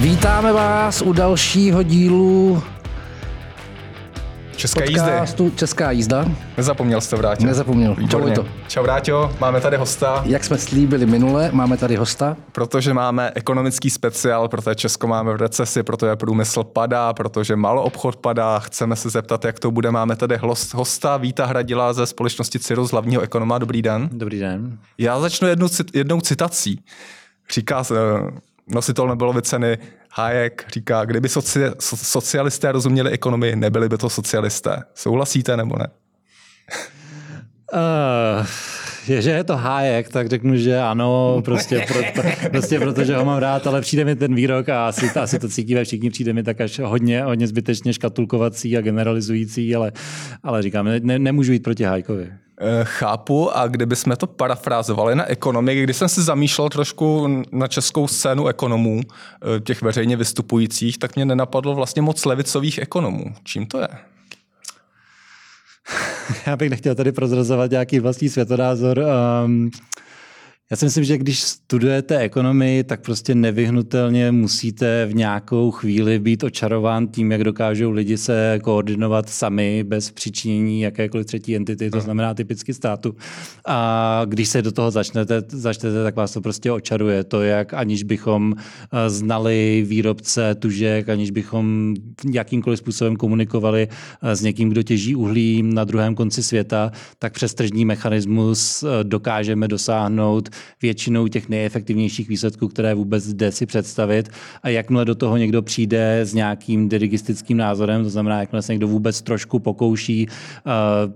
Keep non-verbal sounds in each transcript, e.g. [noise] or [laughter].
Vítáme vás u dalšího dílu České jízdy. podcastu Česká jízda. Nezapomněl jste vrátit. Nezapomněl. Výborně. Čau, to. Čau Vráťo, máme tady hosta, Jak jsme slíbili minule, máme tady hosta. protože máme ekonomický speciál, protože Česko máme v recesi, protože průmysl padá, protože malo obchod padá. Chceme se zeptat, jak to bude. Máme tady hosta Víta Hradila ze společnosti Cyrus, hlavního ekonoma. Dobrý den. Dobrý den. Já začnu jednou, jednou citací. Říká se, nositel Nobelovy ceny Hayek říká, kdyby soci- so- socialisté rozuměli ekonomii, nebyli by to socialisté. Souhlasíte nebo ne? Uh, je, že je to hájek, tak řeknu, že ano, prostě, [laughs] proto, prostě protože ho mám rád, ale přijde mi ten výrok a asi, asi to cítíme všichni, přijde mi tak až hodně, hodně zbytečně škatulkovací a generalizující, ale, ale říkám, ne, nemůžu jít proti Hájkovi. Eh, Chápu a kdyby jsme to parafrázovali na ekonomii, když jsem si zamýšlel trošku na českou scénu ekonomů, eh, těch veřejně vystupujících, tak mě nenapadlo vlastně moc levicových ekonomů. Čím to je? [laughs] Já bych nechtěl tady prozrazovat nějaký vlastní světonázor. Um, já si myslím, že když studujete ekonomii, tak prostě nevyhnutelně musíte v nějakou chvíli být očarován tím, jak dokážou lidi se koordinovat sami bez přičinění jakékoliv třetí entity, to znamená typicky státu. A když se do toho začnete, začnete tak vás to prostě očaruje. To, jak aniž bychom eh, znali výrobce tužek, aniž bychom jakýmkoliv způsobem komunikovali eh, s někým, kdo těží uhlí na druhém konci světa, tak přes tržní mechanismus eh, dokážeme dosáhnout většinou těch nejefektivnějších výsledků, které vůbec jde si představit. A jakmile do toho někdo přijde s nějakým dirigistickým názorem, to znamená, jakmile se někdo vůbec trošku pokouší uh,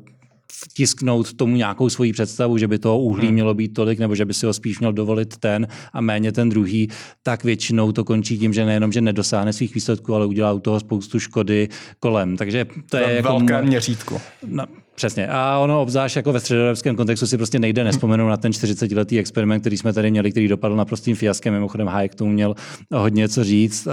vtisknout tomu nějakou svoji představu, že by toho uhlí mělo být tolik, nebo že by si ho spíš měl dovolit ten a méně ten druhý, tak většinou to končí tím, že nejenom, že nedosáhne svých výsledků, ale udělá u toho spoustu škody kolem. Takže to je Ve jako měřítku. No, přesně. A ono obzvlášť jako ve středoevropském kontextu si prostě nejde nespomenout na ten 40-letý experiment, který jsme tady měli, který dopadl naprostým fiaskem. Mimochodem Hayek tomu měl hodně co říct.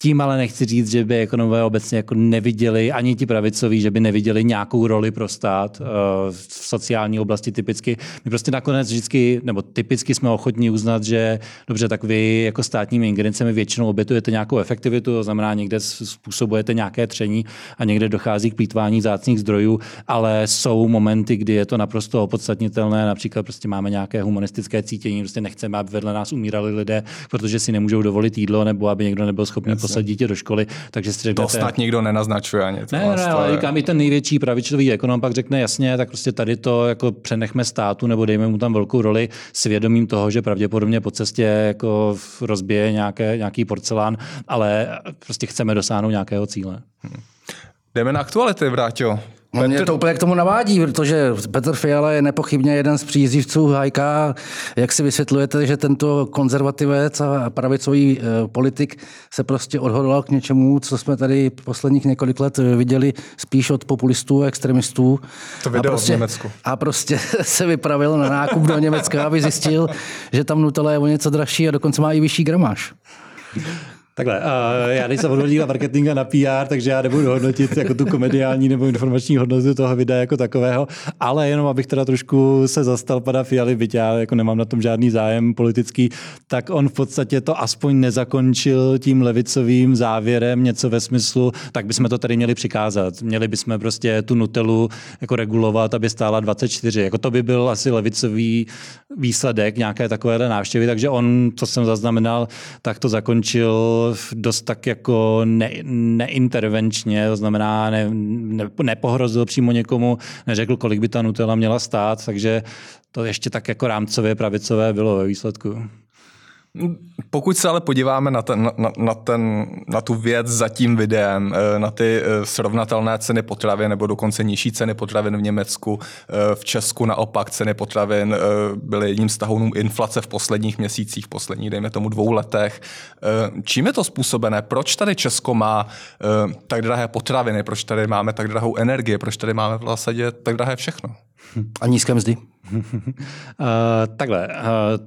Tím ale nechci říct, že by ekonomové obecně jako neviděli, ani ti pravicoví, že by neviděli nějakou roli pro stát eh, v sociální oblasti typicky. My prostě nakonec vždycky, nebo typicky jsme ochotní uznat, že dobře, tak vy jako státními ingerencemi většinou obětujete nějakou efektivitu, to znamená někde způsobujete nějaké tření a někde dochází k plítvání zácných zdrojů, ale jsou momenty, kdy je to naprosto opodstatnitelné, například prostě máme nějaké humanistické cítění, prostě nechceme, aby vedle nás umírali lidé, protože si nemůžou dovolit jídlo, nebo aby někdo nebyl schopný poslat dítě do školy, takže si To řeknete, snad nikdo nenaznačuje ani. ne, ne, to ale je- říkám, i ten největší pravicový ekonom pak řekne jasně, tak prostě tady to jako přenechme státu nebo dejme mu tam velkou roli s vědomím toho, že pravděpodobně po cestě jako rozbije nějaké, nějaký porcelán, ale prostě chceme dosáhnout nějakého cíle. Jdeme na aktuality, Vráťo. No mě to úplně k tomu navádí, protože Petr Fiala je nepochybně jeden z příznivců Hajka. Jak si vysvětlujete, že tento konzervativec a pravicový eh, politik se prostě odhodlal k něčemu, co jsme tady posledních několik let viděli spíš od populistů a extremistů. To video a v prostě, Německu. A prostě [laughs] se vypravil na nákup do Německa, aby zjistil, že tam Nutella je o něco dražší a dokonce má i vyšší gramáž. Takhle, uh, já nejsem odhodník na marketing a na PR, takže já nebudu hodnotit jako tu komediální nebo informační hodnotu toho videa jako takového, ale jenom abych teda trošku se zastal pana Fialy, byť já jako nemám na tom žádný zájem politický, tak on v podstatě to aspoň nezakončil tím levicovým závěrem něco ve smyslu, tak bychom to tady měli přikázat. Měli bychom prostě tu Nutelu jako regulovat, aby stála 24. Jako to by byl asi levicový výsledek nějaké takovéhle návštěvy, takže on, co jsem zaznamenal, tak to zakončil dost tak jako ne, neintervenčně, to znamená ne, ne, nepohrozil přímo někomu, neřekl, kolik by ta Nutella měla stát, takže to ještě tak jako rámcově pravicové bylo ve výsledku. Pokud se ale podíváme na, ten, na, na, ten, na tu věc za tím videem, eh, na ty eh, srovnatelné ceny potravin nebo dokonce nižší ceny potravin v Německu, eh, v Česku naopak ceny potravin byly jedním z tahounů inflace v posledních měsících, v posledních, dejme tomu, dvou letech. Čím je to způsobené? Proč tady Česko má tak drahé potraviny? Proč tady máme tak drahou energii? Proč tady máme v zásadě tak drahé všechno? A nízké mzdy. Uh, [laughs] takhle, uh,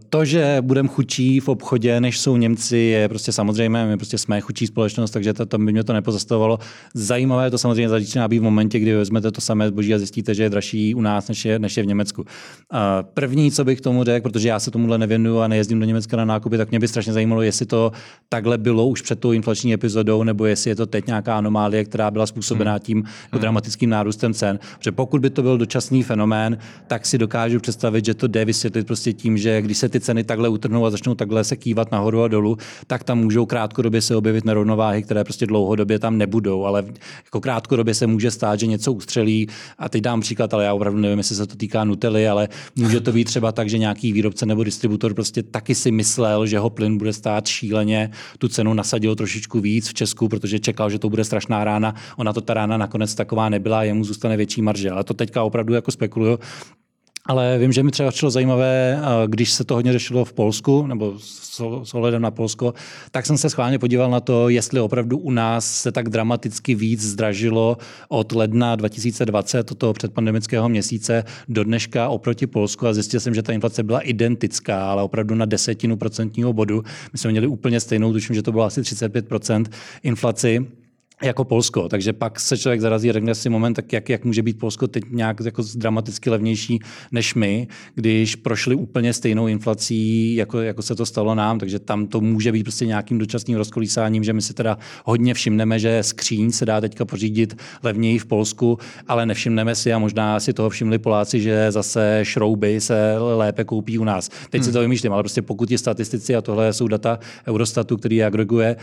to, že budeme chudší v obchodě, než jsou Němci, je prostě samozřejmé. My prostě jsme chudší společnost, takže to, to by mě to nepozastavovalo. Zajímavé to samozřejmě začíná být v momentě, kdy vezmete to samé zboží a zjistíte, že je dražší u nás, než je, než je v Německu. Uh, první, co bych k tomu řekl, protože já se tomuhle nevěnuju a nejezdím do Německa na nákupy, tak mě by strašně zajímalo, jestli to takhle bylo už před tou inflační epizodou, nebo jestli je to teď nějaká anomálie, která byla způsobená hmm. tím hmm. dramatickým nárůstem cen. Protože pokud by to byl dočasný fenomén, tak si dokážu představit, že to jde vysvětlit prostě tím, že když se ty ceny takhle utrhnou a začnou takhle se kývat nahoru a dolů, tak tam můžou krátkodobě se objevit nerovnováhy, které prostě dlouhodobě tam nebudou. Ale jako krátkodobě se může stát, že něco ustřelí. A teď dám příklad, ale já opravdu nevím, jestli se to týká Nutely, ale může to být třeba tak, že nějaký výrobce nebo distributor prostě taky si myslel, že ho plyn bude stát šíleně, tu cenu nasadil trošičku víc v Česku, protože čekal, že to bude strašná rána. Ona to ta rána nakonec taková nebyla, jemu zůstane větší marže. Ale to teďka opravdu jako spekuluju. Ale vím, že mi třeba přišlo zajímavé, když se to hodně řešilo v Polsku, nebo s ohledem na Polsko, tak jsem se schválně podíval na to, jestli opravdu u nás se tak dramaticky víc zdražilo od ledna 2020, od toho předpandemického měsíce do dneška oproti Polsku a zjistil jsem, že ta inflace byla identická, ale opravdu na desetinu procentního bodu. My jsme měli úplně stejnou, tuším, že to bylo asi 35% inflaci jako Polsko. Takže pak se člověk zarazí a řekne si moment, tak jak, jak může být Polsko teď nějak jako dramaticky levnější než my, když prošli úplně stejnou inflací, jako, jako se to stalo nám. Takže tam to může být prostě nějakým dočasným rozkolísáním, že my si teda hodně všimneme, že skříň se dá teďka pořídit levněji v Polsku, ale nevšimneme si a možná si toho všimli Poláci, že zase šrouby se lépe koupí u nás. Teď hmm. si to vymýšlím, ale prostě pokud ti statistici, a tohle jsou data Eurostatu, který agreguje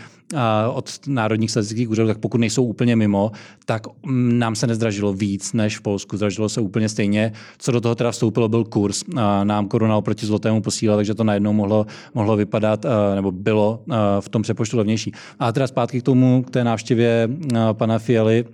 od národních statistických úřadů, tak pokud nejsou úplně mimo, tak mm, nám se nezdražilo víc než v Polsku. Zdražilo se úplně stejně. Co do toho teda vstoupilo, byl kurz. Nám koruna oproti zlotému posílala, takže to najednou mohlo, mohlo vypadat, nebo bylo v tom přepočtu levnější. A teda zpátky k tomu, k té návštěvě pana Fialy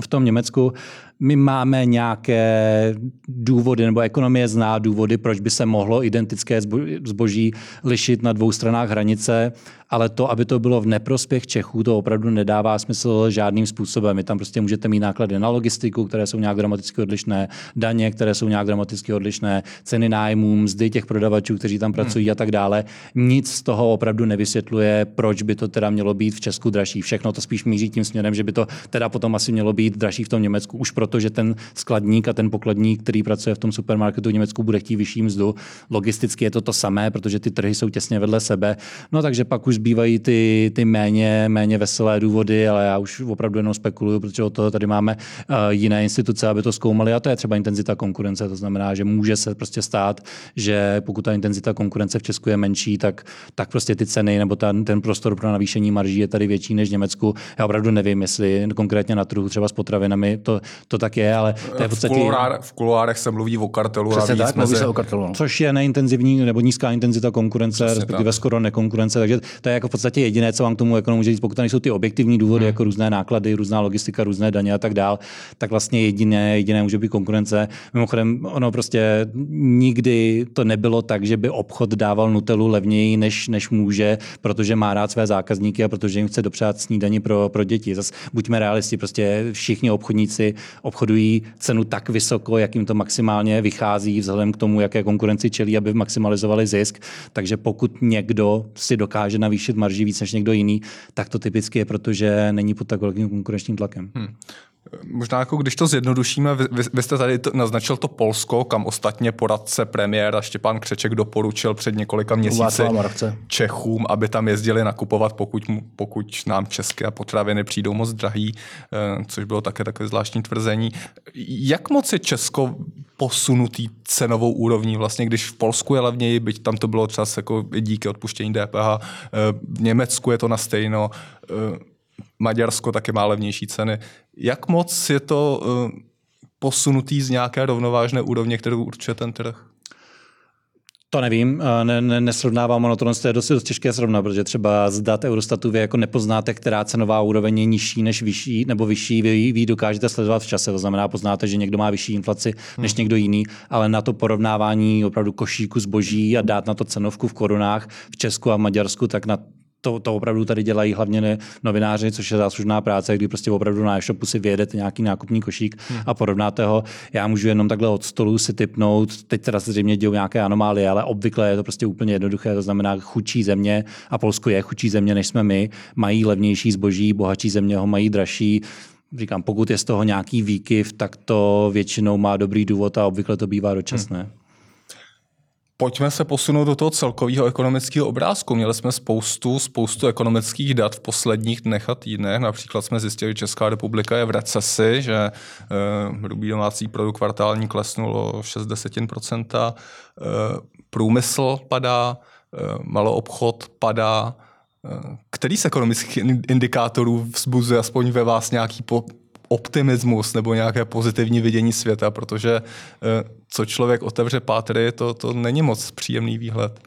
v tom Německu my máme nějaké důvody, nebo ekonomie zná důvody, proč by se mohlo identické zboží lišit na dvou stranách hranice, ale to, aby to bylo v neprospěch Čechů, to opravdu nedává smysl žádným způsobem. Vy tam prostě můžete mít náklady na logistiku, které jsou nějak dramaticky odlišné, daně, které jsou nějak dramaticky odlišné, ceny nájmů, mzdy těch prodavačů, kteří tam pracují hmm. a tak dále. Nic z toho opravdu nevysvětluje, proč by to teda mělo být v Česku dražší. Všechno to spíš míří tím směrem, že by to teda potom asi mělo být dražší v tom Německu už pro protože ten skladník a ten pokladník, který pracuje v tom supermarketu v Německu, bude chtít vyšší mzdu. Logisticky je to to samé, protože ty trhy jsou těsně vedle sebe. No takže pak už zbývají ty, ty méně, méně veselé důvody, ale já už opravdu jenom spekuluju, protože od toho tady máme uh, jiné instituce, aby to zkoumali a to je třeba intenzita konkurence. To znamená, že může se prostě stát, že pokud ta intenzita konkurence v Česku je menší, tak, tak prostě ty ceny nebo ta, ten prostor pro navýšení marží je tady větší než v Německu. Já opravdu nevím, jestli konkrétně na trhu třeba s potravinami to, to to tak je, ale to je v podstatě... V, kuloár, v kuloárech se mluví o kartelu. Přesně tak, mluví se o kartelu. No. Což je neintenzivní nebo nízká intenzita konkurence, Přesně respektive tak. skoro nekonkurence, takže to je jako v podstatě jediné, co vám k tomu ekonomu může říct. Pokud tam jsou ty objektivní důvody, hmm. jako různé náklady, různá logistika, různé daně a tak dál, tak vlastně jediné, jediné může být konkurence. Mimochodem, ono prostě nikdy to nebylo tak, že by obchod dával Nutelu levněji, než, než může, protože má rád své zákazníky a protože jim chce dopřát snídaní pro, pro děti. Zas buďme realisti, prostě všichni obchodníci obchodují cenu tak vysoko, jak jim to maximálně vychází vzhledem k tomu, jaké konkurenci čelí, aby maximalizovali zisk. Takže pokud někdo si dokáže navýšit marži víc než někdo jiný, tak to typicky je, protože není pod tak velkým konkurenčním tlakem. Hmm. Možná jako když to zjednodušíme, vy, vy jste tady to, naznačil to Polsko, kam ostatně poradce premiéra Štěpán Křeček doporučil před několika měsíci Čechům, aby tam jezdili nakupovat, pokud, pokud nám české potraviny přijdou moc drahý, eh, což bylo také takové zvláštní tvrzení. Jak moc je Česko posunutý cenovou úrovní, vlastně když v Polsku je levněji, byť tam to bylo čas jako díky odpuštění DPH, eh, v Německu je to na stejno, eh, Maďarsko taky má levnější ceny. Jak moc je to uh, posunutý z nějaké rovnovážné úrovně, kterou určuje ten trh? To nevím, eh, ne, ne, nesrovnávám ono, to je dost, dost těžké srovnat, protože třeba z dat Eurostatu vy jako nepoznáte, která cenová úroveň je nižší než vyšší, nebo vyšší, vy, vy dokážete sledovat v čase, to znamená, poznáte, že někdo má vyšší inflaci než hmm. někdo jiný, ale na to porovnávání opravdu košíku zboží a dát na to cenovku v korunách v Česku a v Maďarsku, tak na to, to opravdu tady dělají hlavně ne, novináři, což je záslužná práce, kdy prostě opravdu na e-shopu si vyjedete nějaký nákupní košík hmm. a porovnáte ho. Já můžu jenom takhle od stolu si typnout, teď teda se zřejmě dějou nějaké anomálie, ale obvykle je to prostě úplně jednoduché, to znamená chudší země a Polsko je chudší země, než jsme my, mají levnější zboží, bohatší země ho mají dražší říkám, pokud je z toho nějaký výkyv, tak to většinou má dobrý důvod a obvykle to bývá dočasné. Hmm. Pojďme se posunout do toho celkového ekonomického obrázku. Měli jsme spoustu, spoustu ekonomických dat v posledních dnech a týdnech. Například jsme zjistili, že Česká republika je v recesi, že e, hrubý domácí produkt kvartální klesnul o 60%, e, průmysl padá, e, maloobchod padá. E, který z ekonomických indikátorů vzbuzuje aspoň ve vás nějaký po, optimismus nebo nějaké pozitivní vidění světa, protože eh, co člověk otevře pátry, to, to není moc příjemný výhled.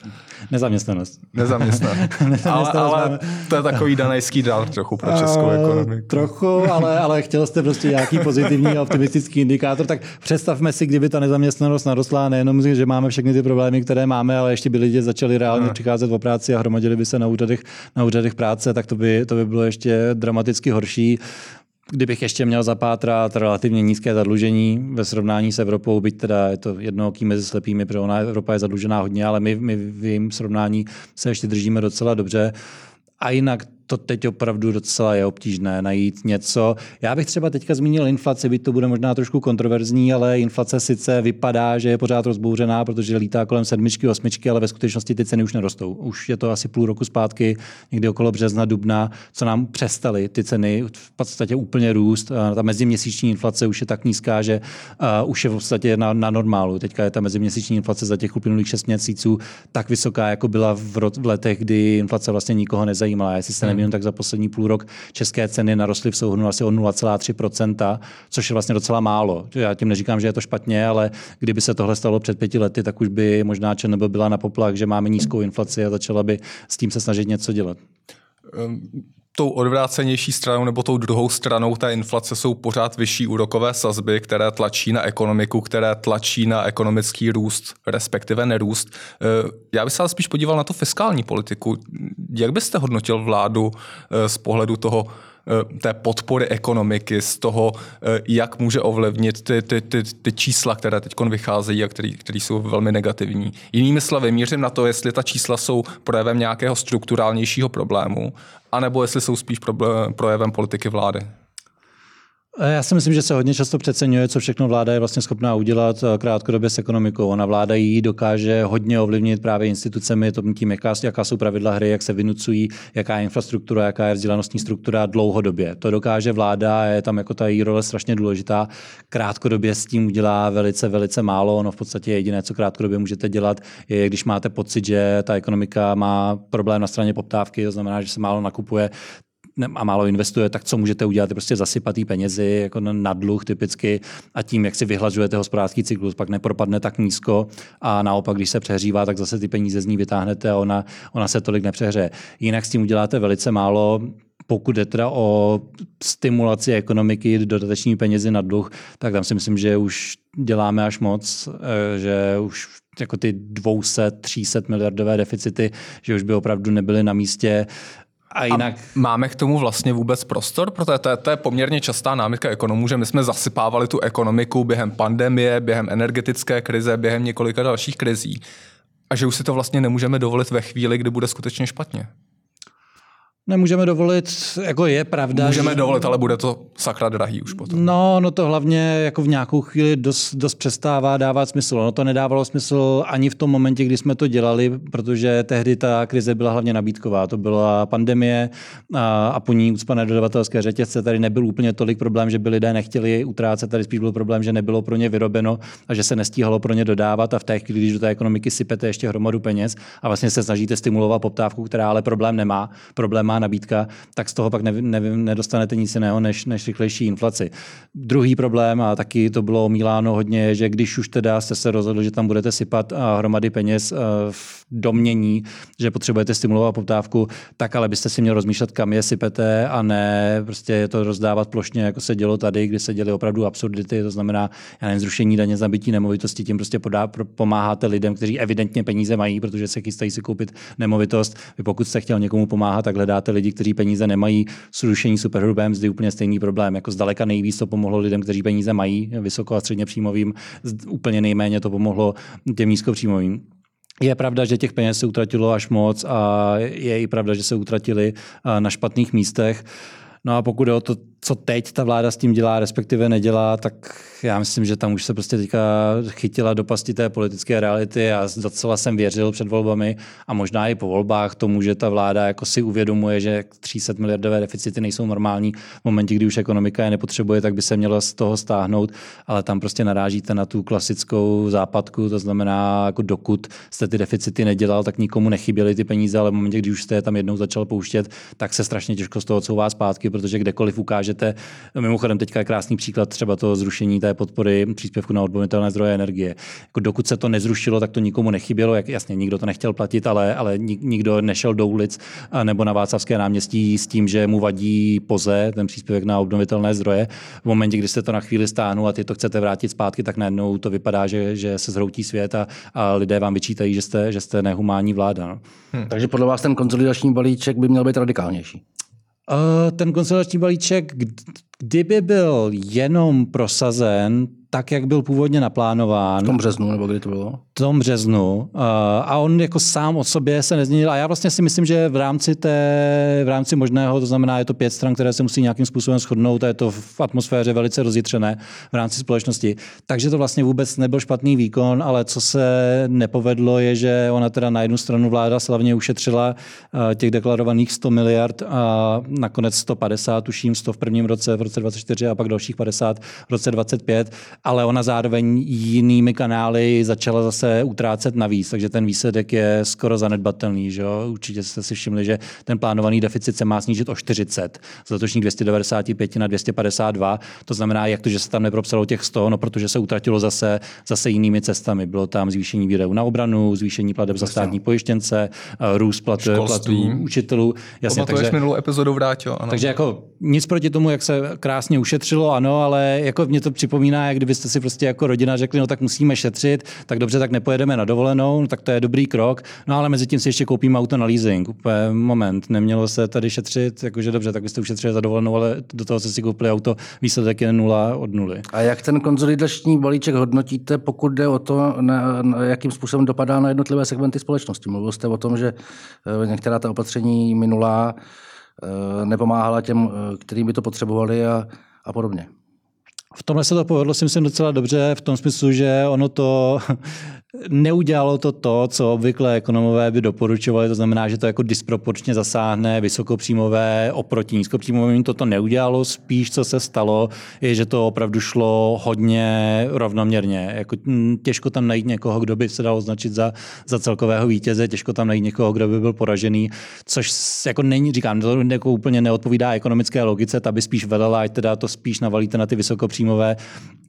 Nezaměstnanost. Nezaměstnanost. [laughs] ale, ale to je takový danejský dál trochu pro českou ekonomiku. Trochu, ale, ale chtěl jste prostě nějaký pozitivní a optimistický indikátor, tak představme si, kdyby ta nezaměstnanost narostla nejenom, že máme všechny ty problémy, které máme, ale ještě by lidi začali reálně hmm. přicházet o práci a hromadili by se na úřadech, na úřadech práce, tak to by, to by bylo ještě dramaticky horší. Kdybych ještě měl zapátrat relativně nízké zadlužení ve srovnání s Evropou, byť teda je to jednooký mezi slepými, protože ona Evropa je zadlužená hodně, ale my, my v jejím srovnání se ještě držíme docela dobře. A jinak to teď opravdu docela je obtížné najít něco. Já bych třeba teďka zmínil inflaci, byť to bude možná trošku kontroverzní, ale inflace sice vypadá, že je pořád rozbouřená, protože lítá kolem sedmičky, osmičky, ale ve skutečnosti ty ceny už nerostou. Už je to asi půl roku zpátky, někdy okolo března, dubna, co nám přestaly ty ceny v podstatě úplně růst. Ta meziměsíční inflace už je tak nízká, že už je v podstatě na, na normálu. Teďka je ta meziměsíční inflace za těch uplynulých šest měsíců tak vysoká, jako byla v, v letech, kdy inflace vlastně nikoho nezajímala. Jestli se hmm jenom tak za poslední půl rok české ceny narostly v souhrnu asi o 0,3%, což je vlastně docela málo. Já tím neříkám, že je to špatně, ale kdyby se tohle stalo před pěti lety, tak už by možná ČNB byla na poplach, že máme nízkou inflaci a začala by s tím se snažit něco dělat. Tou odvrácenější stranou nebo tou druhou stranou té inflace jsou pořád vyšší úrokové sazby, které tlačí na ekonomiku, které tlačí na ekonomický růst, respektive nerůst. Eh, já bych se ale spíš podíval na tu fiskální politiku. Jak byste hodnotil vládu eh, z pohledu toho, Eh, té podpory ekonomiky, z toho, jak může ovlivnit ty, ty, ty, ty čísla, které teď vycházejí a které jsou velmi negativní. Jinými slovy, mířím na to, jestli ta čísla jsou projevem nějakého strukturálnějšího problému, anebo jestli jsou spíš projevem politiky vlády. Já si myslím, že se hodně často přeceňuje, co všechno vláda je vlastně schopná udělat eh, krátkodobě s ekonomikou. Ona vláda jí dokáže hodně ovlivnit právě institucemi, to tím, jaká, jaká jsou pravidla hry, jak se vynucují, jaká je infrastruktura, jaká je vzdělanostní struktura dlouhodobě. To dokáže vláda, je tam jako ta její role strašně důležitá. Krátkodobě s tím udělá velice, velice málo. Ono v podstatě jediné, co krátkodobě můžete dělat, je, když máte pocit, že ta ekonomika má problém na straně poptávky, to znamená, že se málo nakupuje, a málo investuje, tak co můžete udělat, je prostě zasypat penězi jako na dluh typicky a tím, jak si vyhlažujete hospodářský cyklus, pak nepropadne tak nízko a naopak, když se přehřívá, tak zase ty peníze z ní vytáhnete a ona, ona se tolik nepřehřeje. Jinak s tím uděláte velice málo, pokud je teda o stimulaci ekonomiky dodatečními penězi na dluh, tak tam si myslím, že už děláme až moc, eh, že už jako ty 200, 300 miliardové deficity, že už by opravdu nebyly na místě. A jinak... A máme k tomu vlastně vůbec prostor? Protože to je, to je poměrně častá námitka ekonomů, že my jsme zasypávali tu ekonomiku během pandemie, během energetické krize, během několika dalších krizí. A že už si to vlastně nemůžeme dovolit ve chvíli, kdy bude skutečně špatně nemůžeme dovolit, jako je pravda. Můžeme že... dovolit, ale bude to sakra drahý už potom. No, no to hlavně jako v nějakou chvíli dost, dost přestává dávat smysl. No to nedávalo smysl ani v tom momentě, kdy jsme to dělali, protože tehdy ta krize byla hlavně nabídková. To byla pandemie a, a po ní ucpané dodavatelské řetězce. Tady nebyl úplně tolik problém, že by lidé nechtěli utrácet. Tady spíš byl problém, že nebylo pro ně vyrobeno a že se nestíhalo pro ně dodávat. A v té chvíli, když do té ekonomiky sypete ještě hromadu peněz a vlastně se snažíte stimulovat poptávku, která ale problém nemá, problém má nabídka, tak z toho pak ne, ne, nedostanete nic jiného než, než rychlejší inflaci. Druhý problém, a taky to bylo omíláno hodně, je, že když už teda jste se rozhodli, že tam budete sypat hromady peněz v domění, že potřebujete stimulovat poptávku, tak ale byste si měl rozmýšlet, kam je sypete a ne prostě to rozdávat plošně, jako se dělo tady, kdy se děly opravdu absurdity, to znamená já nevím, zrušení daně z nabití nemovitosti, tím prostě podá, pomáháte lidem, kteří evidentně peníze mají, protože se chystají si koupit nemovitost. Vy pokud jste chtěl někomu pomáhat, tak hledáte lidi, kteří peníze nemají, zrušení superhrubé mzdy úplně stejný problém. Jako zdaleka nejvíc to pomohlo lidem, kteří peníze mají, vysoko a středně příjmovým, úplně nejméně to pomohlo těm nízkopříjmovým. Je pravda, že těch peněz se utratilo až moc a je i pravda, že se utratili na špatných místech. No a pokud je o to, co teď ta vláda s tím dělá, respektive nedělá, tak já myslím, že tam už se prostě teďka chytila do pasti té politické reality a docela jsem věřil před volbami a možná i po volbách tomu, že ta vláda jako si uvědomuje, že 300 miliardové deficity nejsou normální. V momentě, kdy už ekonomika je nepotřebuje, tak by se mělo z toho stáhnout, ale tam prostě narážíte na tu klasickou západku, to znamená, jako dokud jste ty deficity nedělal, tak nikomu nechyběly ty peníze, ale v momentě, kdy už jste je tam jednou začal pouštět, tak se strašně těžko z toho couvá zpátky, protože kdekoliv ukážete, mimochodem teďka je krásný příklad třeba to zrušení té podpory příspěvku na obnovitelné zdroje energie. Jako dokud se to nezrušilo, tak to nikomu nechybělo, jak jasně nikdo to nechtěl platit, ale, ale nikdo nešel do ulic nebo na Václavské náměstí s tím, že mu vadí poze, ten příspěvek na obnovitelné zdroje. V momentě, kdy jste to na chvíli stáhnu a ty to chcete vrátit zpátky, tak najednou to vypadá, že, že se zhroutí svět a, a lidé vám vyčítají, že jste, že jste nehumánní vláda. No. Hmm. Takže podle vás ten konsolidační balíček by měl být radikálnější? Uh, ten konsolidační balíček, kdyby byl jenom prosazen, tak, jak byl původně naplánován. V tom březnu, nebo kdy to bylo? V tom březnu. Uh, a on jako sám o sobě se nezměnil. A já vlastně si myslím, že v rámci, té, v rámci možného, to znamená, je to pět stran, které se musí nějakým způsobem shodnout a je to v atmosféře velice rozjitřené v rámci společnosti. Takže to vlastně vůbec nebyl špatný výkon, ale co se nepovedlo, je, že ona teda na jednu stranu vláda slavně ušetřila uh, těch deklarovaných 100 miliard a nakonec 150, tuším 100 v prvním roce, v roce 24 a pak dalších 50 v roce 25 ale ona zároveň jinými kanály začala zase utrácet navíc, takže ten výsledek je skoro zanedbatelný. Že jo? Určitě jste si všimli, že ten plánovaný deficit se má snížit o 40, z letošních 295 na 252. To znamená, jak to, že se tam nepropsalo těch 100, no protože se utratilo zase, zase jinými cestami. Bylo tam zvýšení výdajů na obranu, zvýšení plateb za státní pojištěnce, eh, růst plat, platů učitelů. Jasně, takže, minulou epizodu vrátil. Ano. Takže jako nic proti tomu, jak se krásně ušetřilo, ano, ale jako mě to připomíná, jak kdyby kdybyste si prostě jako rodina řekli, no tak musíme šetřit, tak dobře, tak nepojedeme na dovolenou, no, tak to je dobrý krok. No ale mezi tím si ještě koupíme auto na leasing. Úplně moment, nemělo se tady šetřit, jakože dobře, tak byste ušetřili za dovolenou, ale do toho se si koupili auto, výsledek je nula od nuly. A jak ten konzolidační balíček hodnotíte, pokud jde o to, na, na jakým způsobem dopadá na jednotlivé segmenty společnosti? Mluvil jste o tom, že eh, některá ta opatření minulá eh, nepomáhala těm, eh, kterým by to potřebovali a, a podobně. V tomhle se to povedlo si myslím docela dobře, v tom smyslu, že ono to Neudělalo to to, co obvykle ekonomové by doporučovali, to znamená, že to jako disproporčně zasáhne vysokopříjmové oproti nízkopříjmovým. Toto neudělalo, spíš co se stalo, je, že to opravdu šlo hodně rovnoměrně. Jako, hm, těžko tam najít někoho, kdo by se dal označit za, za celkového vítěze, těžko tam najít někoho, kdo by byl poražený, což jako není, říkám, to jako úplně neodpovídá ekonomické logice, ta by spíš vedela, ať teda to spíš navalíte na ty vysokopříjmové,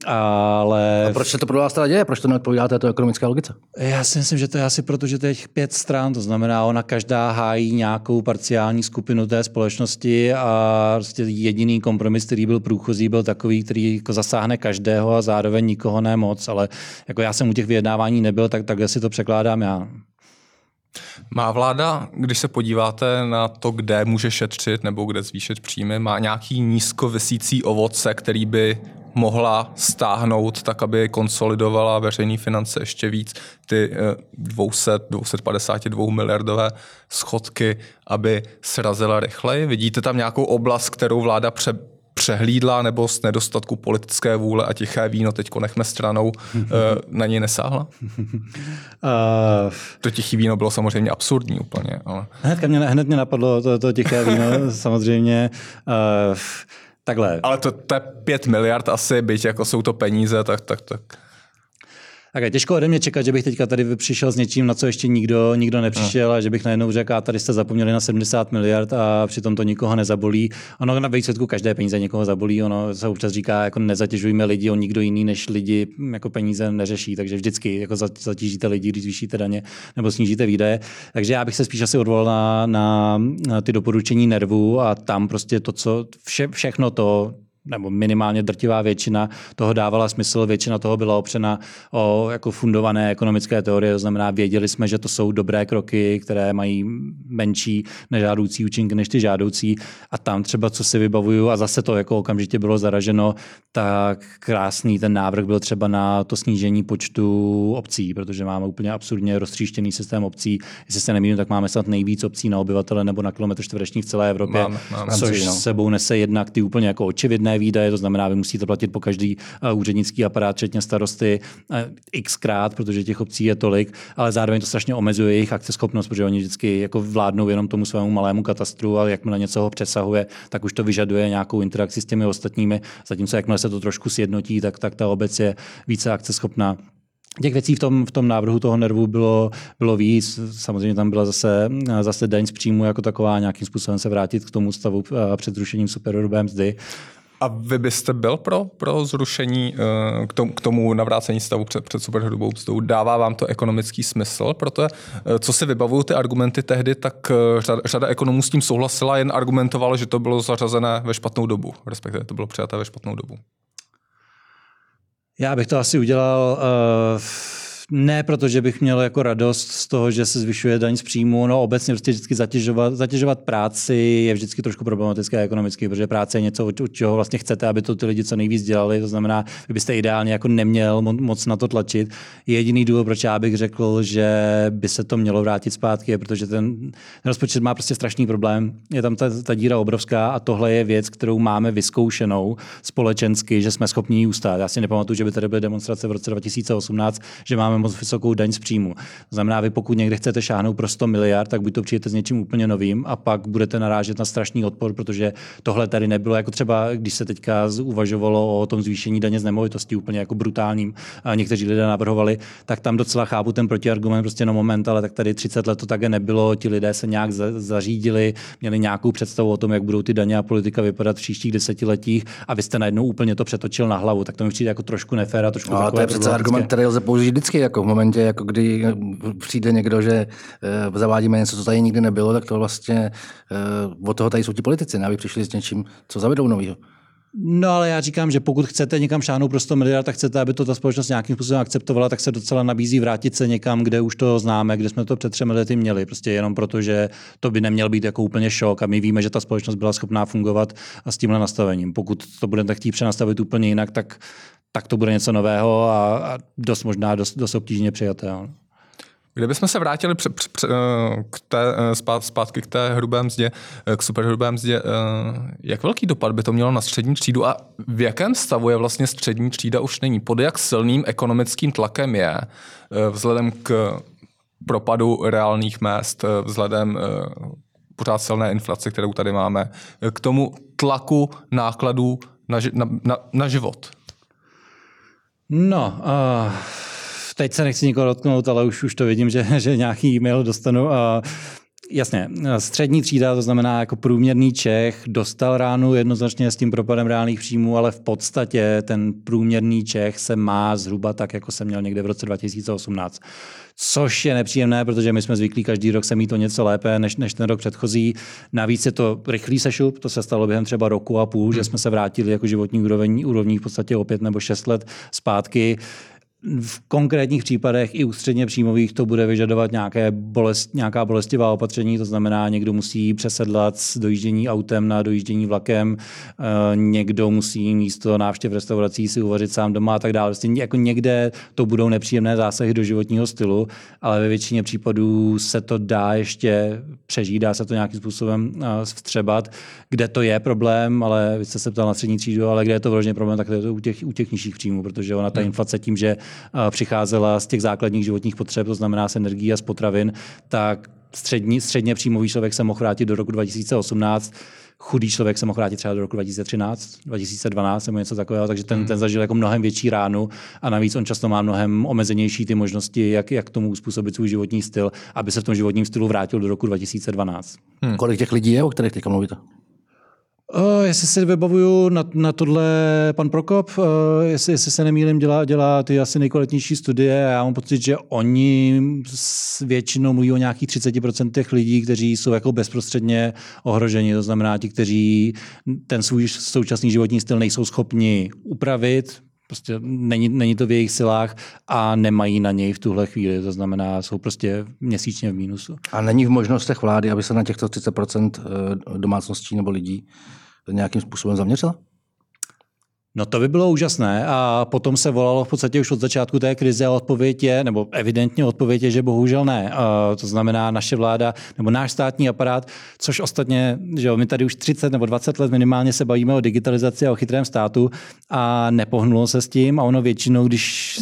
ale... A proč se to pro vás teda děje? Proč to neodpovídá této ekonomické logice? Já si myslím, že to je asi proto, že to je pět stran, to znamená, ona každá hájí nějakou parciální skupinu té společnosti a prostě jediný kompromis, který byl průchozí, byl takový, který jako zasáhne každého a zároveň nikoho nemoc, ale jako já jsem u těch vyjednávání nebyl, tak takhle si to překládám já. Má vláda, když se podíváte na to, kde může šetřit nebo kde zvýšit příjmy, má nějaký nízkovisící ovoce, který by mohla stáhnout tak, aby konsolidovala veřejné finance ještě víc, ty 200, eh, 252 miliardové schodky, aby srazila rychleji? Vidíte tam nějakou oblast, kterou vláda pře, přehlídla nebo z nedostatku politické vůle a tiché víno teďko nechme stranou, eh, na něj nesáhla? Uh, [laughs] to tiché víno bylo samozřejmě absurdní úplně. Ale... Hned mě, hned mě napadlo to, to tiché víno, [laughs] samozřejmě. Uh, Takhle. Ale to, to je pět miliard asi, byť jako jsou to peníze, tak, tak, tak. Tak je těžko ode mě čekat, že bych teďka tady přišel s něčím, na co ještě nikdo, nikdo nepřišel no. a že bych najednou řekl, a tady jste zapomněli na 70 miliard a přitom to nikoho nezabolí. Ono na výsledku každé peníze někoho zabolí, ono se občas říká, jako nezatěžujme lidi, on nikdo jiný než lidi jako peníze neřeší, takže vždycky jako zatížíte lidi, když zvýšíte daně nebo snížíte výdaje. Takže já bych se spíš asi odvolal na, na, na ty doporučení nervů a tam prostě to, co vše, všechno to, nebo minimálně drtivá většina toho dávala smysl, většina toho byla opřena o jako fundované ekonomické teorie, to znamená, věděli jsme, že to jsou dobré kroky, které mají menší nežádoucí účinky než ty žádoucí a tam třeba, co si vybavuju a zase to jako okamžitě bylo zaraženo, tak krásný ten návrh byl třeba na to snížení počtu obcí, protože máme úplně absurdně roztříštěný systém obcí. Jestli se nemýlím, tak máme snad nejvíc obcí na obyvatele nebo na kilometr čtvereční v celé Evropě, máme, máme. což no. sebou nese jednak ty úplně jako očividné běžné výdaje, to znamená, vy musíte platit po každý eh, úřednický aparát, včetně starosty, eh, xkrát, protože těch obcí je tolik, ale zároveň to strašně omezuje jejich akceschopnost, protože oni vždycky jako vládnou jenom tomu svému malému katastru, ale jakmile něco ho přesahuje, tak už to vyžaduje nějakou interakci s těmi ostatními. Zatímco jakmile se to trošku sjednotí, tak, tak ta obec je více akceschopná. Těch věcí v tom, v tom návrhu toho nervu bylo, bylo víc. Samozřejmě tam byla zase, zase daň z příjmu jako taková, nějakým způsobem se vrátit k tomu stavu eh, před zrušením superhrubé mzdy. A vy byste byl pro, pro zrušení, eh, k tomu, k tomu navrácení stavu před, před superhrubou mzdou? Dává vám to ekonomický smysl? Proto, eh, co si vybavují ty argumenty tehdy, tak eh, řada, řada ekonomů s tím souhlasila, jen argumentovala, že to bylo zařazené ve špatnou dobu, respektive to bylo přijaté ve špatnou dobu. Já bych to asi udělal uh ne protože bych měl jako radost z toho, že se zvyšuje daň z příjmu, no obecně prostě vždycky zatěžovat, zatěžovat práci je vždycky trošku problematické ekonomicky, protože práce je něco, od čeho vlastně chcete, aby to ty lidi co nejvíc dělali, to znamená, vy byste ideálně jako neměl moc na to tlačit. Jediný důvod, proč já bych řekl, že by se to mělo vrátit zpátky, je, protože ten rozpočet má prostě strašný problém. Je tam ta, ta díra obrovská a tohle je věc, kterou máme vyzkoušenou společensky, že jsme schopni ji ustát. Já si nepamatuju, že by tady byly demonstrace v roce 2018, že máme moc vysokou daň z příjmu. To znamená, vy pokud někde chcete šáhnout pro 100 miliard, tak buď to přijete s něčím úplně novým a pak budete narážet na strašný odpor, protože tohle tady nebylo jako třeba, když se teďka uvažovalo o tom zvýšení daně z nemovitosti úplně jako brutálním, a někteří lidé navrhovali, tak tam docela chápu ten protiargument, prostě na moment, ale tak tady 30 let to také nebylo, ti lidé se nějak zařídili, měli nějakou představu o tom, jak budou ty daně a politika vypadat v příštích desetiletích a vy jste najednou úplně to přetočil na hlavu, tak to mi přijde jako trošku nefér a trošku no, to je přece argument, který lze použít vždycky jako v momentě, jako kdy přijde někdo, že uh, zavádíme něco, co tady nikdy nebylo, tak to vlastně uh, od toho tady jsou ti politici, ne? aby přišli s něčím, co zavedou nového. No ale já říkám, že pokud chcete někam šáhnout pro 100 miliard, tak chcete, aby to ta společnost nějakým způsobem akceptovala, tak se docela nabízí vrátit se někam, kde už to známe, kde jsme to před třemi lety měli. Prostě jenom proto, že to by neměl být jako úplně šok a my víme, že ta společnost byla schopná fungovat a s tímhle nastavením. Pokud to budete chtít přenastavit úplně jinak, tak tak to bude něco nového a, a dost možná dost, dost obtížně přijaté. Kdybychom se vrátili pře, pře, pře, k té, zpátky k té hrubé mzdě, k superhrubé mzdě, jak velký dopad by to mělo na střední třídu a v jakém stavu je vlastně střední třída už není? Pod jak silným ekonomickým tlakem je vzhledem k propadu reálných mest, vzhledem pořád silné inflace, kterou tady máme, k tomu tlaku nákladů na, na, na, na život? No, uh, teď se nechci nikoho dotknout, ale už, už to vidím, že, že nějaký e-mail dostanu. Uh, jasně, střední třída, to znamená jako průměrný Čech, dostal ránu jednoznačně s tím propadem reálných příjmů, ale v podstatě ten průměrný Čech se má zhruba tak, jako se měl někde v roce 2018 což je nepříjemné, protože my jsme zvyklí každý rok se mít to něco lépe než, než ten rok předchozí. Navíc je to rychlý sešup, to se stalo během třeba roku a půl, hmm. že jsme se vrátili jako životní úroveň, úrovní v podstatě o pět nebo šest let zpátky v konkrétních případech i u středně příjmových to bude vyžadovat nějaké bolest, nějaká bolestivá opatření, to znamená, někdo musí přesedlat z dojíždění autem na dojíždění vlakem, eh, někdo musí místo návštěv restaurací si uvařit sám doma a tak dále. Vlastně jako někde to budou nepříjemné zásahy do životního stylu, ale ve většině případů se to dá ještě přežít, dá se to nějakým způsobem eh, vstřebat. Kde to je problém, ale vy jste se ptal na střední třídu, ale kde je to vložně problém, tak to je to u těch, u těch nižších příjmů, protože ona ta hmm. inflace tím, že přicházela z těch základních životních potřeb, to znamená z energií a z potravin, tak střední, středně příjmový člověk se mohl vrátit do roku 2018, chudý člověk se mohl vrátit třeba do roku 2013, 2012 nebo něco takového, takže ten, hmm. ten zažil jako mnohem větší ránu a navíc on často má mnohem omezenější ty možnosti, jak, jak tomu uspůsobit svůj životní styl, aby se v tom životním stylu vrátil do roku 2012. Hmm. Kolik těch lidí je, o kterých teďka mluvíte? Uh, jestli si vybavuju na, na tohle pan Prokop, uh, jestli, jestli se nemýlím, dělá, dělá ty asi nejkvalitnější studie a já mám pocit, že oni většinou mluví o nějakých 30% těch lidí, kteří jsou jako bezprostředně ohroženi, to znamená ti, kteří ten svůj současný životní styl nejsou schopni upravit, prostě není, není to v jejich silách a nemají na něj v tuhle chvíli, to znamená, jsou prostě měsíčně v mínusu. A není v možnostech vlády, aby se na těchto 30% eh, domácností nebo lidí nějakým způsobem zaměřila? No to by bylo úžasné a potom se volalo v podstatě už od začátku té krize a odpověď je, nebo evidentně odpověď je, že bohužel ne. A to znamená naše vláda nebo náš státní aparát, což ostatně, že jo, my tady už 30 nebo 20 let minimálně se bavíme o digitalizaci a o chytrém státu a nepohnulo se s tím a ono většinou, když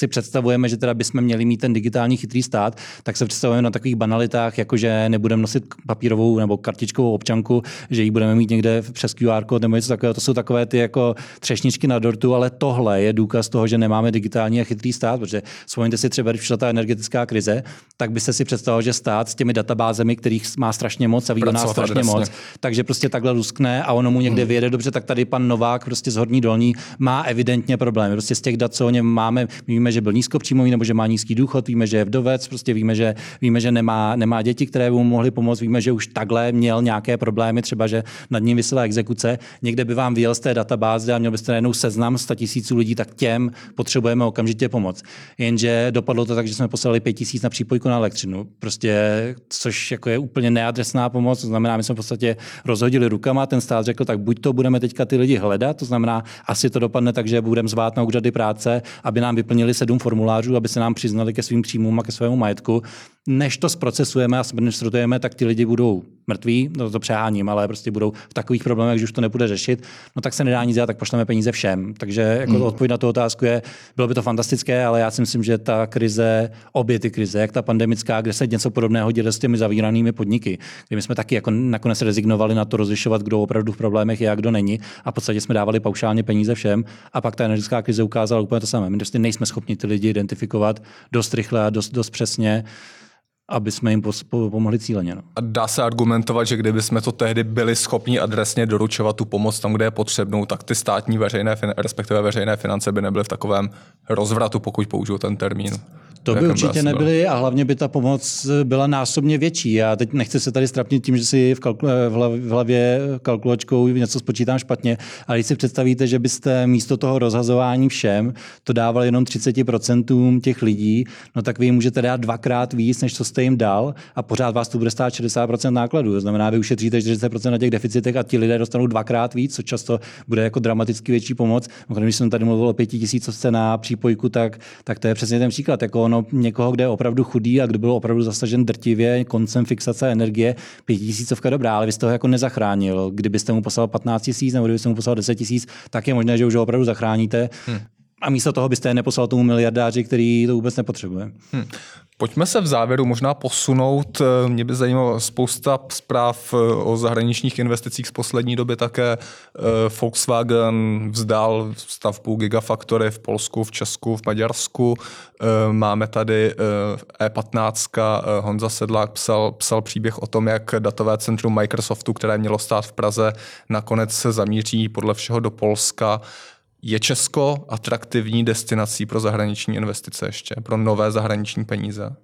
si představujeme, že teda bychom měli mít ten digitální chytrý stát, tak se představujeme na takových banalitách, jako že nebudeme nosit papírovou nebo kartičkovou občanku, že ji budeme mít někde přes QR kód nebo něco takového. To jsou takové ty jako třešničky na dortu, ale tohle je důkaz toho, že nemáme digitální a chytrý stát, protože vzpomeňte si třeba, když přišla ta energetická krize, tak byste si představil, že stát s těmi databázemi, kterých má strašně moc a ví o nás strašně adresně. moc, takže prostě takhle luskne a ono mu někde hmm. vyjede dobře, tak tady pan Novák prostě z Horní Dolní má evidentně problémy. Prostě z těch dat, co o něm máme, víme, víme, že byl nízkopříjmový nebo že má nízký důchod, víme, že je vdovec, prostě víme, že, víme, že nemá, nemá děti, které by mu mohly pomoct, víme, že už takhle měl nějaké problémy, třeba že nad ním vysela exekuce. Někde by vám vyjel z té databáze a měl byste najednou seznam 100 tisíců lidí, tak těm potřebujeme okamžitě pomoc. Jenže dopadlo to tak, že jsme poslali 5 tisíc na přípojku na elektřinu, prostě, což jako je úplně neadresná pomoc, to znamená, my jsme v podstatě rozhodili rukama, ten stát řekl, tak buď to budeme teďka ty lidi hledat, to znamená, asi to dopadne tak, že budeme zvát na úřady práce, aby nám vyplnili sedm formulářů, aby se nám přiznali ke svým příjmům a ke svému majetku. Než to zprocesujeme a administrujeme, tak ty lidi budou mrtví, no to přeháním, ale prostě budou v takových problémech, že už to nebude řešit, no tak se nedá nic dělat, tak pošleme peníze všem. Takže jako hmm. odpověď na tu otázku je, bylo by to fantastické, ale já si myslím, že ta krize, obě ty krize, jak ta pandemická, kde se něco podobného děje s těmi zavíranými podniky, kde my jsme taky jako nakonec rezignovali na to rozlišovat, kdo opravdu v problémech je a kdo není. A v podstatě jsme dávali paušálně peníze všem. A pak ta energetická krize ukázala úplně to samé. My prostě nejsme schopni ty lidi identifikovat dost rychle a dost, dost přesně aby jsme jim pomohli cíleně. No. A dá se argumentovat, že kdyby jsme to tehdy byli schopni adresně doručovat tu pomoc tam, kde je potřebnou, tak ty státní veřejné, respektive veřejné finance by nebyly v takovém rozvratu, pokud použiju ten termín. To by určitě nebyly a hlavně by ta pomoc byla násobně větší. Já teď nechci se tady strapnit tím, že si v, kalkul- v hlavě kalkulačkou něco spočítám špatně, ale když si představíte, že byste místo toho rozhazování všem to dávali jenom 30% těch lidí, no tak vy jim můžete dát dvakrát víc, než co jste jim dal a pořád vás to bude stát 60% nákladů. To znamená, vy ušetříte 40% na těch deficitech a ti lidé dostanou dvakrát víc, co často bude jako dramaticky větší pomoc. Když jsem tady mluvil o pěti tisícovce na přípojku, tak, tak to je přesně ten příklad. Jako ono někoho, kde je opravdu chudý a kdo byl opravdu zasažen drtivě koncem fixace energie, pětitisícovka dobrá, ale vy jste ho jako nezachránil. Kdybyste mu poslal 15 tisíc nebo kdybyste mu poslal 10 tisíc, tak je možné, že už ho opravdu zachráníte. Hmm. A místo toho byste je neposlal tomu miliardáři, který to vůbec nepotřebuje. Hmm. Pojďme se v závěru možná posunout. Mě by zajímalo spousta zpráv eh, o zahraničních investicích z poslední doby také. Eh, Volkswagen vzdal stavbu Gigafactory v Polsku, v Česku, v Maďarsku. Eh, máme tady E15. E Honza Sedlák psal, psal příběh o tom, jak datové centrum Microsoftu, které mělo stát v Praze, nakonec se zamíří podle všeho do Polska. Je Česko atraktivní destinací pro zahraniční investice ještě, pro nové zahraniční peníze?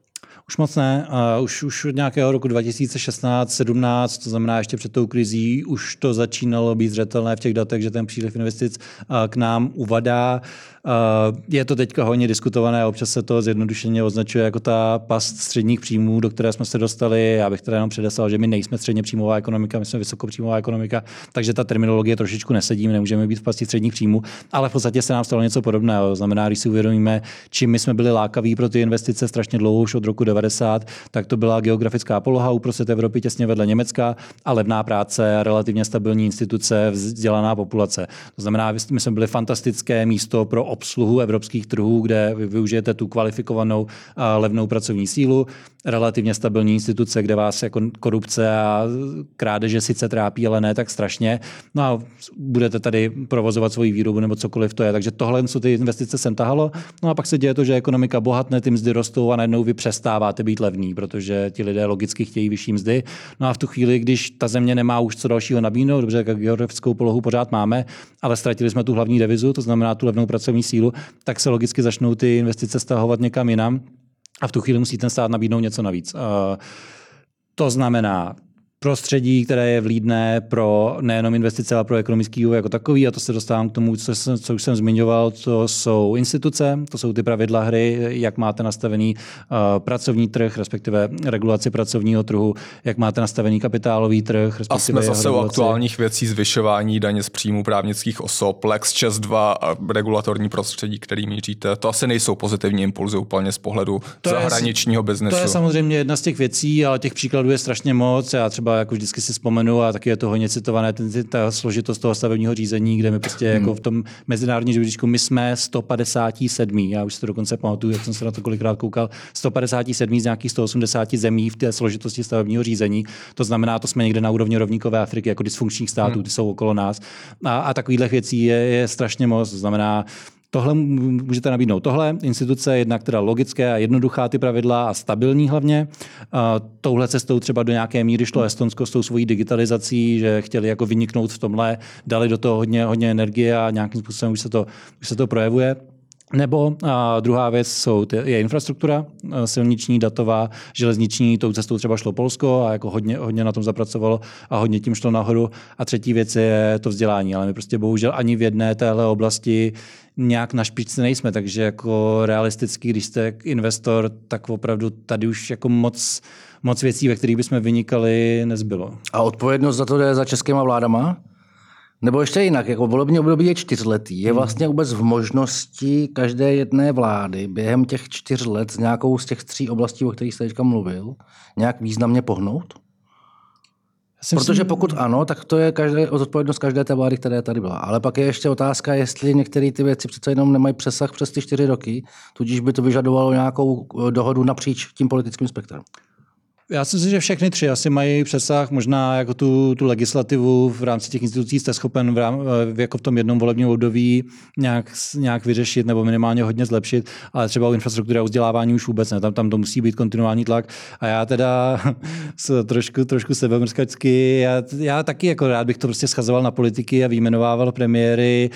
Už moc ne. Uh, už, už od nějakého roku 2016-17, to znamená ještě před tou krizí, už to začínalo být zřetelné v těch datech, že ten příliv investic uh, k nám uvadá. Uh, je to teďka hodně diskutované, občas se to zjednodušeně označuje jako ta past středních příjmů, do které jsme se dostali. Já bych teda jenom předeslal, že my nejsme středně příjmová ekonomika, my jsme vysokopříjmová ekonomika, takže ta terminologie trošičku nesedí, nemůžeme být v pasti středních příjmů, ale v podstatě se nám stalo něco podobného. Znamená, když si uvědomíme, čím my jsme byli lákaví pro ty investice strašně dlouho, už od roku 90, tak to byla geografická poloha uprostřed Evropy těsně vedle Německa a levná práce, relativně stabilní instituce, vzdělaná populace. To znamená, my jsme byli fantastické místo pro obsluhu evropských trhů, kde vy využijete tu kvalifikovanou a levnou pracovní sílu, relativně stabilní instituce, kde vás jako korupce a krádeže sice trápí, ale ne tak strašně. No a budete tady provozovat svoji výrobu nebo cokoliv to je. Takže tohle, co ty investice sem tahalo. No a pak se děje to, že ekonomika bohatne, ty mzdy rostou a najednou vy přestává přestáváte být levný, protože ti lidé logicky chtějí vyšší mzdy. No a v tu chvíli, když ta země nemá už co dalšího nabídnout, dobře, jak geografickou polohu pořád máme, ale ztratili jsme tu hlavní devizu, to znamená tu levnou pracovní sílu, tak se logicky začnou ty investice stahovat někam jinam a v tu chvíli musí ten stát nabídnout něco navíc. To znamená prostředí, které je vlídné pro nejenom investice, ale pro ekonomický vývoj jako takový. A to se dostávám k tomu, co, jsem, co už jsem zmiňoval, to jsou instituce, to jsou ty pravidla hry, jak máte nastavený uh, pracovní trh, respektive regulaci pracovního trhu, jak máte nastavený kapitálový trh. A jsme zase u aktuálních věcí zvyšování daně z příjmu právnických osob, Lex 6.2 a regulatorní prostředí, který míříte. To asi nejsou pozitivní impulzy úplně z pohledu to zahraničního biznesu. To je samozřejmě jedna z těch věcí, ale těch příkladů je strašně moc. Já třeba jako vždycky si vzpomenu a taky je to hodně citované, ten, ta složitost toho stavebního řízení, kde my prostě jako hmm. jako v tom mezinárodním žebříčku, my jsme 157. Já už si to dokonce pamatuju, jak jsem se na to kolikrát koukal, 157 z nějakých 180 zemí v té složitosti stavebního řízení. To znamená, to jsme někde na úrovni rovníkové Afriky, jako dysfunkčních států, hmm. ty jsou okolo nás. A, a takových věcí je, je strašně moc. To znamená, Tohle můžete nabídnout. Tohle instituce, jednak teda logické a jednoduchá ty pravidla a stabilní hlavně. A touhle cestou třeba do nějaké míry šlo Estonsko s tou svojí digitalizací, že chtěli jako vyniknout v tomhle, dali do toho hodně, hodně energie a nějakým způsobem už se to, už se to projevuje. Nebo a druhá věc jsou, je infrastruktura silniční, datová, železniční, tou cestou třeba šlo Polsko a jako hodně, hodně na tom zapracovalo a hodně tím šlo nahoru. A třetí věc je to vzdělání, ale my prostě bohužel ani v jedné téhle oblasti nějak na špičce nejsme, takže jako realisticky, když jste investor, tak opravdu tady už jako moc, moc věcí, ve kterých bychom vynikali, nezbylo. A odpovědnost za to je za českýma vládama? Nebo ještě jinak, jako volební období je čtyřletý. Je hmm. vlastně vůbec v možnosti každé jedné vlády během těch čtyř let z nějakou z těch tří oblastí, o kterých jste teďka mluvil, nějak významně pohnout? Protože pokud ano, tak to je každé, odpovědnost každé té vlády, která tady byla. Ale pak je ještě otázka, jestli některé ty věci přece jenom nemají přesah přes ty čtyři roky, tudíž by to vyžadovalo nějakou dohodu napříč tím politickým spektrem. Já si myslím, že všechny tři asi mají přesah, možná jako tu, tu legislativu v rámci těch institucí jste schopen v, rám, jako v tom jednom volebním období nějak, nějak vyřešit nebo minimálně hodně zlepšit, ale třeba u infrastruktury a vzdělávání už vůbec ne, tam, tam to musí být kontinuální tlak. A já teda [laughs] trošku, trošku sebemrskačsky, já, já taky jako rád bych to prostě schazoval na politiky a výjmenovával premiéry,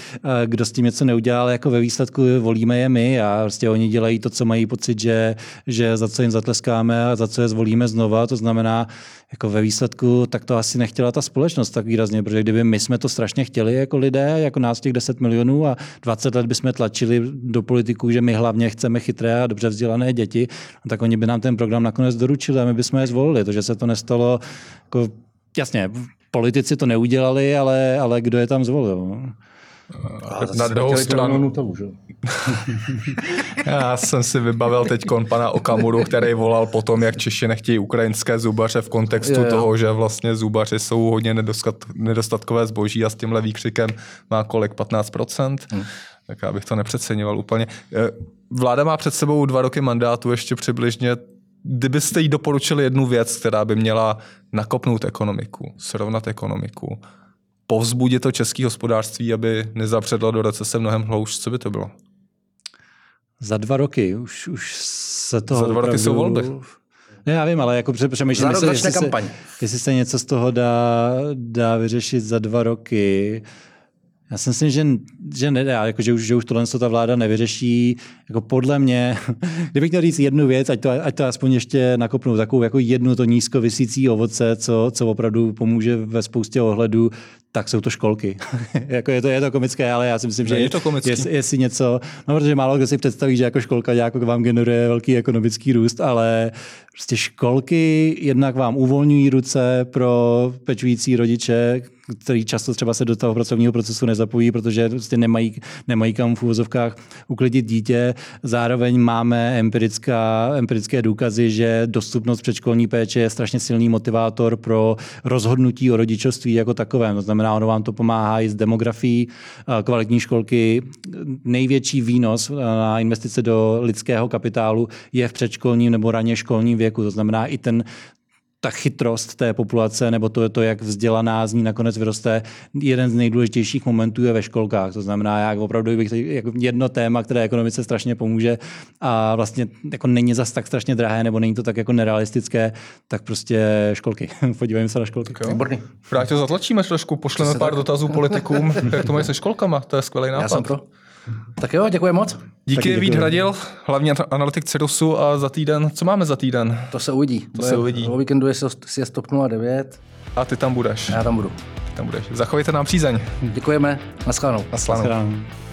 kdo s tím něco neudělal, jako ve výsledku volíme je my a prostě oni dělají to, co mají pocit, že, že za co jim zatleskáme a za co je zvolíme znovu znova, to znamená, jako ve výsledku, tak to asi nechtěla ta společnost tak výrazně, protože kdyby my jsme to strašně chtěli jako lidé, jako nás těch 10 milionů a 20 let bychom tlačili do politiků, že my hlavně chceme chytré a dobře vzdělané děti, tak oni by nám ten program nakonec doručili a my bychom je zvolili. To, že se to nestalo, jako, jasně, politici to neudělali, ale, ale kdo je tam zvolil? No? A na druhou stranu... Že? Já jsem si vybavil teď pana Okamuru, který volal potom, jak Češi nechtějí ukrajinské zubaře v kontextu je, toho, že vlastně zubaři jsou hodně nedostatkové zboží a s tímhle výkřikem má kolik 15%. Hmm. Tak já bych to nepřeceňoval úplně. Eh, vláda má před sebou dva roky mandátu ještě přibližně kdybyste jí doporučili jednu věc, která by měla nakopnout ekonomiku, srovnat ekonomiku, povzbudit to české hospodářství, aby nezapředlo do recese mnohem hlouš, co by to bylo? Za dva roky už, už se to. Za dva roky jsou volby. Ne, já vím, ale jako přemýšlím, jestli, jestli, se, jestli se něco z toho dá, dá vyřešit za dva roky. Já si myslím, že, že nedá, jako, že, už, že už tohle ta vláda nevyřeší. Jako podle mě, [laughs] kdybych měl říct jednu věc, ať to, ať to aspoň ještě nakopnu, takovou jako jednu to nízko vysící ovoce, co, co opravdu pomůže ve spoustě ohledů, tak jsou to školky. [laughs] jako je, to, je to komické, ale já si myslím, že je to komické. Jest, jestli něco, no protože málo kdo si představí, že jako školka nějak vám generuje velký ekonomický růst, ale prostě školky jednak vám uvolňují ruce pro pečující rodiče, který často třeba se do toho pracovního procesu nezapojí, protože prostě nemají, nemají kam v úvozovkách uklidit dítě. Zároveň máme empirická, empirické důkazy, že dostupnost předškolní péče je strašně silný motivátor pro rozhodnutí o rodičovství jako takovém. To znamená, ono vám to pomáhá i s demografií kvalitní školky. Největší výnos na investice do lidského kapitálu je v předškolním nebo raně školním věku. To znamená, i ten ta chytrost té populace nebo to, to, jak vzdělaná z ní nakonec vyroste, jeden z nejdůležitějších momentů je ve školkách. To znamená, jak opravdu bych jako jedno téma, které ekonomice strašně pomůže a vlastně jako není zas tak strašně drahé nebo není to tak jako nerealistické, tak prostě školky. [laughs] Podívejme se na školky. Výborný. Vrátě zatlačíme trošku, pošleme pár tak... dotazů politikům, [laughs] jak to mají se školkama, to je skvělý nápad. Já jsem pro. Tak jo, děkuji moc. Díky, Vít Hradil, hlavně analytik Cerusu a za týden, co máme za týden? To se uvidí. To se uvidí. O víkendu je si je stop 09. A ty tam budeš. Já tam budu. Ty tam budeš. Zachovejte nám přízeň. Děkujeme. Naschledanou. Naschledanou. Naschledanou.